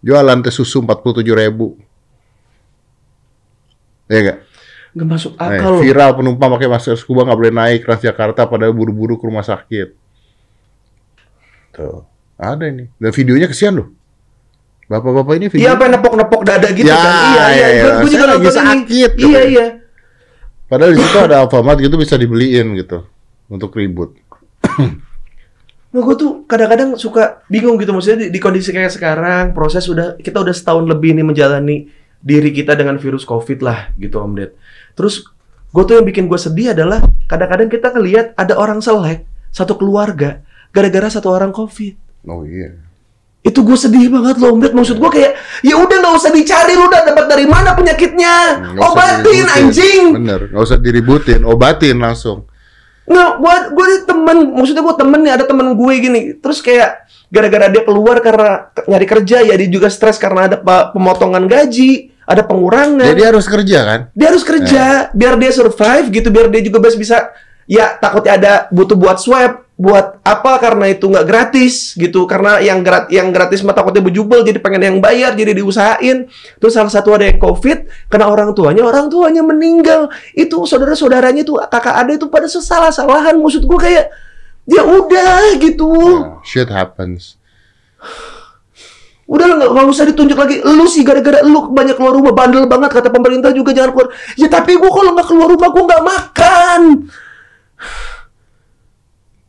S2: Jualan teh susu 47 ribu. Iya nggak?
S1: nggak masuk
S2: Nah,
S1: akal loh.
S2: viral penumpang pakai masker scuba nggak boleh naik Transjakarta pada buru-buru ke rumah sakit. Tuh, ada ini. Dan videonya kesian loh. Bapak-bapak ini video.
S1: Iya apa nepok-nepok dada gitu
S2: Ya,
S1: kan? Iya iya.
S2: iya, iya.
S1: Gue juga nonton ini.
S2: sakit,
S1: Iya
S2: katanya.
S1: iya.
S2: Padahal di situ ada Alfamart gitu bisa dibeliin gitu untuk ribut.
S1: Nah, gue tuh kadang-kadang suka bingung gitu maksudnya di, di kondisi kayak sekarang proses udah kita udah setahun lebih nih menjalani diri kita dengan virus covid lah gitu Om Ded. Terus gue tuh yang bikin gue sedih adalah kadang-kadang kita ngelihat ada orang selek satu keluarga gara-gara satu orang covid.
S2: Oh iya.
S1: Itu gue sedih banget loh Ded. Maksud gue kayak ya udah nggak usah dicari lu udah dapat dari mana penyakitnya.
S2: Usah
S1: Obatin anjing.
S2: Bener, nggak usah diributin, obatin langsung.
S1: Nggak, buat gue nih temen, maksudnya gue temen nih, ada temen gue gini. Terus kayak gara-gara dia keluar karena nyari kerja, ya dia juga stres karena ada pemotongan gaji, ada pengurangan.
S2: Jadi harus kerja kan?
S1: dia harus kerja, biar dia survive gitu, biar dia juga bisa, bisa ya takutnya ada butuh buat swab, buat apa karena itu nggak gratis gitu, karena yang grat yang gratis mah takutnya bejubel, jadi pengen yang bayar, jadi diusahain. Terus salah satu ada yang covid, kena orang tuanya, orang tuanya meninggal. Itu saudara-saudaranya tuh kakak ada itu pada salah-salahan, maksud gue kayak Ya udah gitu.
S2: Ya, shit happens.
S1: Udah nggak nggak usah ditunjuk lagi. Lu sih gara-gara lu banyak keluar rumah bandel banget kata pemerintah juga jangan keluar. Ya tapi gua kalau nggak keluar rumah gua nggak makan.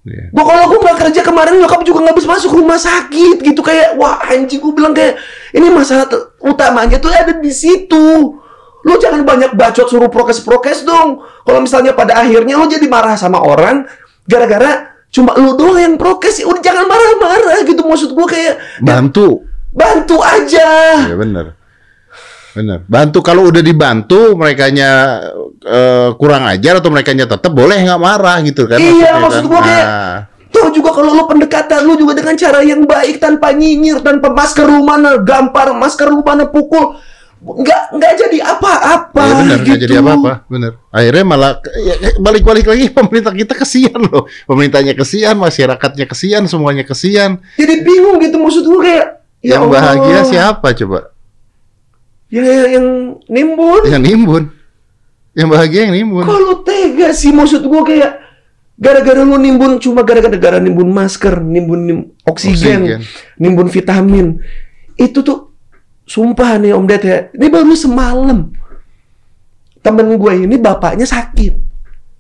S2: Iya.
S1: Gua kalau gua nggak kerja kemarin nyokap juga nggak bisa masuk rumah sakit gitu kayak wah anjing gua bilang kayak ini masalah utamanya tuh ada di situ. Lu jangan banyak bacot suruh prokes-prokes dong. Kalau misalnya pada akhirnya lu jadi marah sama orang gara-gara cuma lu doang yang prokes ya udah jangan marah-marah gitu maksud gua kayak
S2: Bantu.
S1: bantu aja.
S2: Ya bener. Bener. Bantu kalau udah dibantu merekanya eh, kurang ajar atau merekanya tetap boleh nggak marah gitu kan?
S1: Iya,
S2: maksudnya
S1: maksud
S2: kan?
S1: gua kayak
S2: Nah,
S1: Tuh juga kalau lu pendekatan lu juga dengan cara yang baik tanpa nyinyir tanpa masker mana gampar masker lu mana pukul nggak nggak jadi apa-apa
S2: Iya benar,
S1: gitu.
S2: nggak jadi apa-apa, bener. Akhirnya malah ya, balik-balik lagi pemerintah kita kesian loh. Pemerintahnya kesian, masyarakatnya kesian, semuanya kesian.
S1: Jadi bingung gitu maksud gua kayak ya
S2: yang
S1: Allah.
S2: bahagia siapa coba?
S1: Ya ya, yang nimbun.
S2: Yang nimbun. Yang bahagia yang nimbun.
S1: Kalau tega sih maksud gua kayak gara-gara lu nimbun cuma gara-gara gara nimbun masker, nimbun nim- oksigen,
S2: Oksigen.
S1: nimbun vitamin. Itu tuh sumpah nih Om Ded ya. Ini baru semalam. Temen gue ini bapaknya sakit.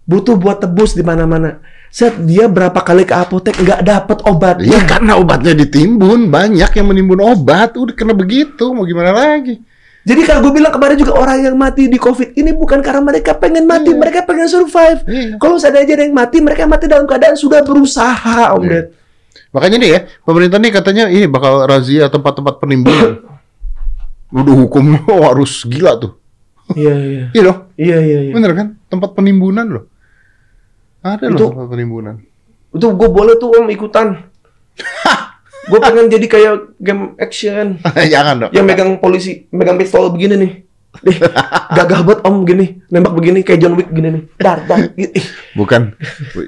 S1: Butuh buat tebus di mana-mana. Set dia berapa kali ke apotek nggak dapet obatnya.
S2: Iya karena obatnya ditimbun, banyak yang menimbun obat, udah kena begitu, mau gimana lagi?
S1: Jadi kalau gue bilang kemarin juga orang yang mati di COVID ini bukan karena mereka pengen mati,
S2: Iya.
S1: mereka pengen survive.
S2: Iya.
S1: Kalau seandainya ada yang mati, mereka mati dalam keadaan sudah berusaha, Om
S2: Iya.
S1: Ded.
S2: Makanya nih ya, pemerintah nih katanya ini bakal razia tempat-tempat penimbunan. Udah hukumnya harus gila tuh.
S1: Iya, iya.
S2: Iya dong,
S1: Iya, iya, iya.
S2: bener kan? Tempat penimbunan loh. Ada
S1: Itu-
S2: loh tempat penimbunan.
S1: Itu gue boleh tuh Om ikutan. gue pengen jadi kayak game action.
S2: Jangan dong.
S1: Yang megang polisi, megang pistol begini nih. Ih, gagah banget Om gini, nembak begini kayak John Wick gini nih. Dar, dar.
S2: Bukan.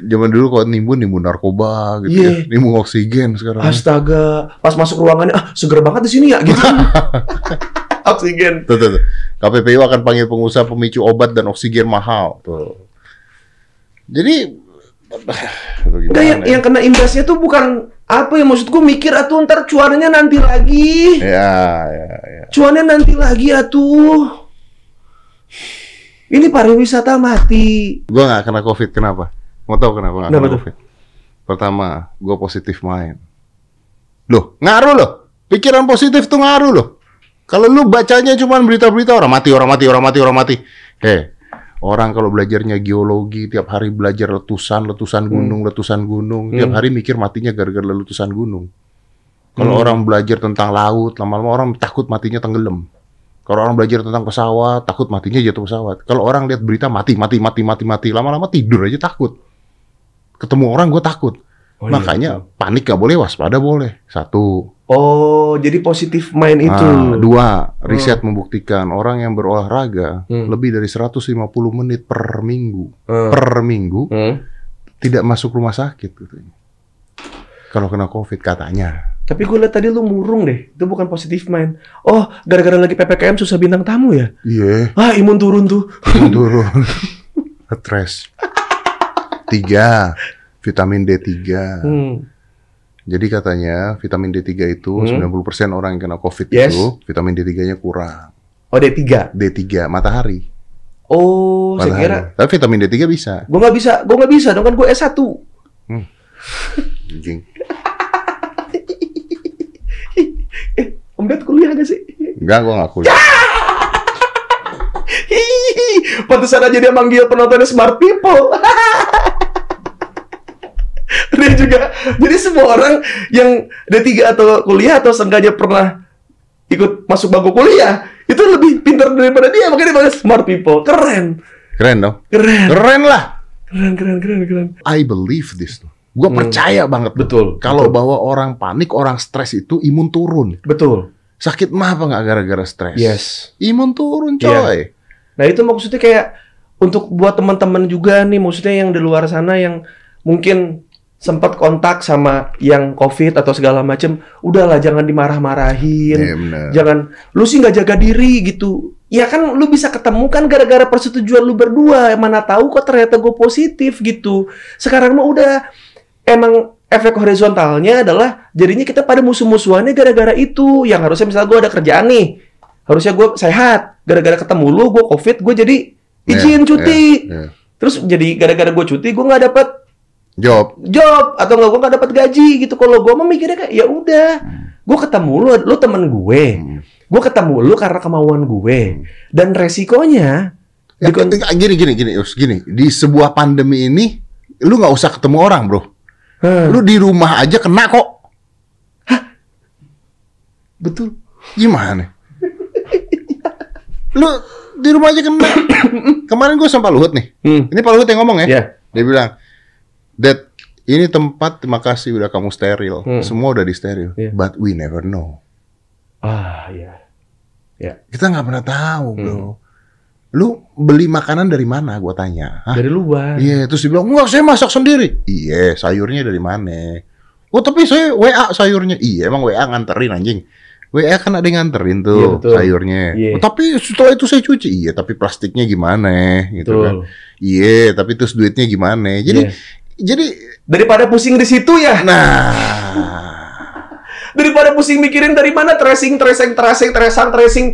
S2: Zaman dulu kalau nimbun nimbun narkoba gitu
S1: Iya.
S2: ya. Nimbun oksigen sekarang.
S1: Astaga, pas masuk ruangannya, ah seger banget di sini ya gitu. Oksigen.
S2: Tuh, tuh, tuh. KPPU akan panggil pengusaha pemicu obat dan oksigen mahal. Tuh. Jadi
S1: Enggak yang,
S2: ya?
S1: yang kena imbasnya tuh bukan apa ya maksud gue mikir atuh ntar cuannya nanti lagi.
S2: Ya, ya, ya.
S1: Cuannya nanti lagi atuh. Ini pariwisata mati.
S2: Gue gak kena COVID, kenapa? Mau tahu kenapa gak
S1: Kenapa
S2: kena? COVID? Pertama, gue positif main. Loh, ngaruh loh. Pikiran positif tuh ngaruh loh. Kalau lu bacanya cuma berita-berita orang mati, orang mati, orang mati, orang mati. Eh, orang kalau belajarnya geologi, tiap hari belajar letusan, letusan gunung, letusan gunung. Tiap
S1: Hmm.
S2: hari mikir matinya gara-gara letusan gunung. Kalau
S1: Hmm.
S2: orang belajar tentang laut, lama-lama orang takut matinya tenggelam. Kalau orang belajar tentang pesawat, takut matinya jatuh pesawat. Kalau orang lihat berita mati, mati, mati, mati, mati, lama-lama tidur aja takut. Ketemu orang gue takut.
S1: Oh, iya,
S2: Makanya panik gak boleh, waspada boleh. Satu.
S1: Oh, jadi positif main itu.
S2: Ah, dua, riset membuktikan orang yang berolahraga
S1: Hmm.
S2: lebih dari 150 menit per minggu,
S1: Hmm.
S2: per minggu
S1: Hmm.
S2: tidak masuk rumah sakit katanya. Kalau kena COVID katanya.
S1: Tapi gue liat tadi lu murung deh. Itu bukan positif main. Oh, gara-gara lagi PPKM susah bintang tamu ya?
S2: Iya,
S1: Ah, imun turun tuh.
S2: turun. Stres. Tiga, vitamin D3.
S1: Hmm.
S2: Jadi katanya vitamin D3 itu
S1: Hmm.
S2: 90% orang yang kena COVID
S1: Yes.
S2: itu vitamin D3-nya kurang.
S1: Oh, D3.
S2: D3 matahari.
S1: Oh, saya
S2: matahari.
S1: kira
S2: Tapi vitamin D3 bisa.
S1: gue nggak bisa, gue nggak bisa dong kan gue S1.
S2: Anjing.
S1: Eh, Om Ded kuliah gak sih?
S2: Enggak, gua nggak kuliah.
S1: Pantesan aja dia manggil penontonnya smart people. dia juga. Jadi semua orang yang D3 atau kuliah atau seenggaknya pernah ikut masuk bangku kuliah itu lebih pintar daripada dia makanya dia smart people. Keren.
S2: Keren dong.
S1: Keren.
S2: Keren lah.
S1: Keren keren keren keren.
S2: I believe this. Gua
S1: Hmm.
S2: percaya banget
S1: Betul.
S2: Kalau bahwa orang panik, orang stres itu imun turun.
S1: betul.
S2: Sakit mah apa nggak gara-gara stres?
S1: Yes.
S2: Imun turun coy.
S1: Nah itu maksudnya kayak untuk buat teman-teman juga nih maksudnya yang di luar sana yang mungkin sempat kontak sama yang COVID atau segala macem, udahlah jangan dimarah-marahin,
S2: Iya benar.
S1: jangan lu sih nggak jaga diri gitu. Ya kan lu bisa ketemu kan gara-gara persetujuan lu berdua, mana tahu kok ternyata gue positif gitu. Sekarang mah udah emang efek horizontalnya adalah jadinya kita pada musuh-musuhannya gara-gara itu. Yang harusnya misalnya gue ada kerjaan nih, harusnya gue sehat. Gara-gara ketemu lu, gue covid, gue jadi izin
S2: Iya,
S1: cuti.
S2: iya, iya.
S1: Terus jadi gara-gara gue cuti, gue nggak dapat
S2: Job.
S1: job atau nggak gue nggak dapat gaji gitu. Kalau gue mikirnya kayak ya udah, gue ketemu lu, lu temen gue,
S2: Hmm.
S1: gue ketemu lu karena kemauan gue. Dan resikonya
S2: Ya,
S1: di kon-
S2: gini gini gini Yus, gini di sebuah pandemi ini lu nggak usah ketemu orang bro
S1: Hah,
S2: lu di rumah aja kena kok
S1: betul.
S2: gimana lu di rumah aja kena kemarin gue sama Pak Luhut nih
S1: Hmm.
S2: ini Pak Luhut yang ngomong ya
S1: Ya.
S2: dia bilang Dad ini tempat terima kasih udah kamu steril
S1: Hmm.
S2: semua udah di steril
S1: Iya.
S2: but we never know
S1: Ah ya. Ya.
S2: kita nggak pernah tahu
S1: Hmm.
S2: bro lu beli makanan dari mana gue tanya Hah?
S1: Dari luar.
S2: Iya, terus dia bilang, enggak, saya masak sendiri. Iya, sayurnya dari mana? Oh, tapi saya WA sayurnya. Iya, emang WA nganterin anjing. WA kan ada yang nganterin tuh
S1: Iya, betul.
S2: sayurnya.
S1: Iya.
S2: Oh, tapi setelah itu saya cuci. Iya, tapi plastiknya gimana? Gitu
S1: Betul.
S2: kan. Iya, tapi terus duitnya gimana? Jadi,
S1: Iya.
S2: Jadi,
S1: Daripada pusing di situ ya.
S2: nah,
S1: Daripada pusing mikirin dari mana tracing, tracing, tracing, tracing, tracing.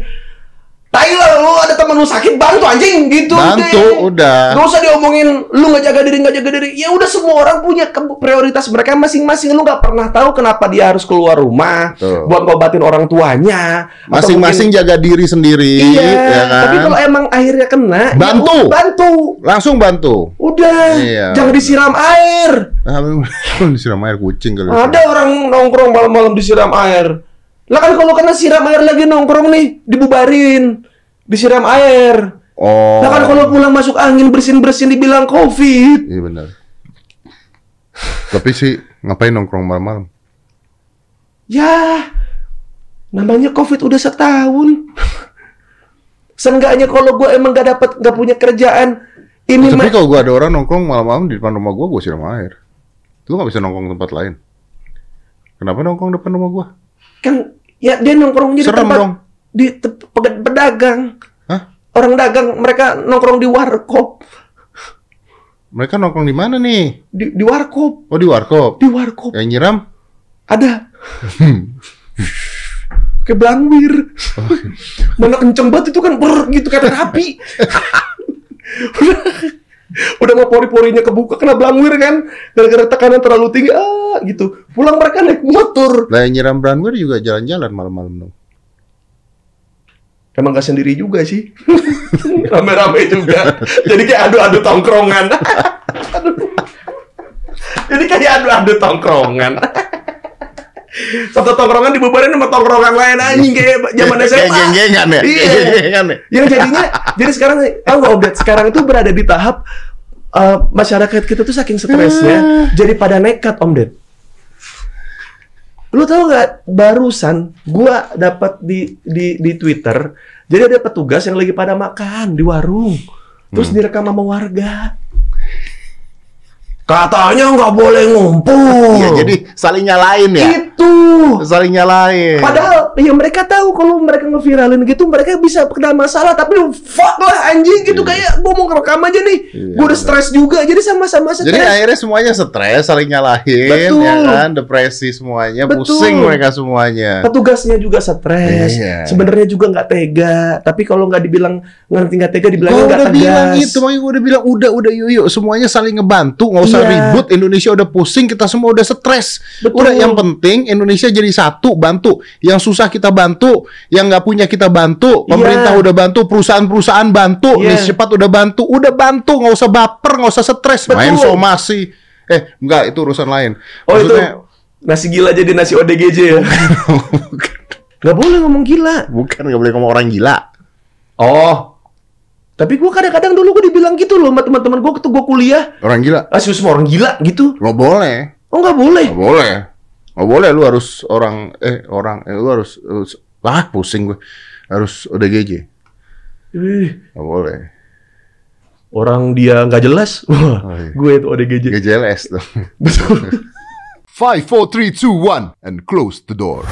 S1: Tai lah, lu ada temen lu sakit bantu anjing gitu.
S2: bantu
S1: deh.
S2: udah.
S1: Gak usah diomongin lu nggak jaga diri nggak jaga diri. Ya udah semua orang punya prioritas mereka masing-masing. Lu nggak pernah tahu kenapa dia harus keluar rumah
S2: Tuh.
S1: buat ngobatin orang tuanya.
S2: Masing-masing jaga diri sendiri,
S1: mungkin- Iya.
S2: ya kan?
S1: Tapi kalau emang akhirnya kena, ya
S2: Bantu.
S1: udah, bantu.
S2: Langsung bantu.
S1: Udah,
S2: Iya.
S1: jangan disiram air.
S2: Disiram air kucing kali.
S1: Ada orang nongkrong malam-malam disiram air. Lah kan kalau kena siram air lagi nongkrong nih, dibubarin. Disiram air.
S2: Oh.
S1: Lah kan kalau pulang masuk angin bersin-bersin dibilang Covid.
S2: Iya benar. Tapi sih ngapain nongkrong malam-malam?
S1: Ya, namanya Covid udah setahun. Seenggaknya kalau gue emang gak dapat gak punya kerjaan, ini
S2: Tapi
S1: mah
S2: kalau gua ada orang nongkrong malam-malam di depan rumah gua, gua siram air. Lu nggak bisa nongkrong tempat lain. Kenapa nongkrong depan rumah gua?
S1: kan ya dia nongkrongnya di
S2: Serem
S1: tempat
S2: dong.
S1: di te- pe- pedagang.
S2: Hah?
S1: Orang dagang mereka nongkrong di warkop,
S2: Mereka nongkrong di mana nih?
S1: di, di warkop,
S2: Oh di warkop.
S1: di warkop.
S2: Yang nyiram?
S1: Ada. Kayak belangwir. Mana kenceng banget itu kan ber gitu kayak terapi. udah, mau pori-porinya kebuka kena belangwir kan. Gara-gara tekanan terlalu tinggi. Ah, gitu. Pulang mereka naik motor.
S2: Lah yang nyiram brandware juga jalan-jalan malam-malam dong.
S1: Emang gak sendiri juga sih. Rame-rame juga. Jadi kayak adu-adu tongkrongan. Aduh. Jadi kayak adu-adu tongkrongan. Satu tongkrongan dibubarin sama tongkrongan lain anjing kayak zaman SMA.
S2: Kayak geng-gengan ya?
S1: Iya.
S2: Kayak geng-gengan ya?
S1: Yang jadinya jadi sekarang tahu nggak Obed sekarang itu berada di tahap eh, masyarakat kita tuh saking stresnya jadi pada nekat Om Ded. Lu tahu nggak barusan gua dapat di di di Twitter jadi ada petugas yang lagi pada makan di warung terus direkam sama warga. Katanya nggak boleh ngumpul.
S2: Iya, jadi saling nyalain ya?
S1: itu.
S2: Saling nyalain.
S1: Padahal ya mereka tahu kalau mereka ngeviralin gitu mereka bisa kena masalah tapi lu fuck lah anjing gitu kayak gua mau ngerekam aja nih.
S2: Iya,
S1: gua udah stres juga jadi sama-sama
S2: Jadi
S1: stres.
S2: akhirnya semuanya stres, saling nyalahin,
S1: Betul.
S2: ya kan? Depresi semuanya,
S1: Betul.
S2: pusing mereka semuanya.
S1: Petugasnya juga stres.
S2: Iya.
S1: Sebenarnya juga nggak tega. Tapi kalau nggak dibilang ngerti nggak tega dibilang nggak
S2: udah
S1: tegas.
S2: bilang itu, makanya gua udah bilang udah udah yuk yuk semuanya saling ngebantu, nggak usah
S1: Iya.
S2: ribut. Indonesia udah pusing, kita semua udah stres.
S1: Betul.
S2: Udah yang penting Indonesia jadi satu, bantu. Yang susah kita bantu, yang nggak punya kita bantu. Pemerintah
S1: Iya.
S2: udah bantu, perusahaan-perusahaan bantu,
S1: Iya.
S2: Nis cepat udah bantu, udah bantu, nggak usah baper, nggak usah stres, main somasi. Eh, enggak, itu urusan lain.
S1: Oh itu
S2: Maksudnya-
S1: nasi gila jadi nasi ODGJ ya. Nggak boleh ngomong gila.
S2: Bukan nggak boleh ngomong orang gila.
S1: Oh. Tapi gua kadang-kadang dulu gua dibilang gitu loh sama teman-teman gua waktu gua kuliah.
S2: Orang gila.
S1: Ah, semua orang gila gitu.
S2: Nggak boleh.
S1: Oh nggak boleh.
S2: Boleh. Nggak boleh. Lu harus orang eh orang eh lu harus, harus ah pusing gue. Harus ODGJ.
S1: Ih,
S2: Nggak boleh.
S1: orang dia nggak jelas. Wah,
S2: Oh, iya.
S1: gue itu ODGJ.
S2: GJLS tuh.
S1: Betul.
S2: 5 4 3 2 1 and close the door.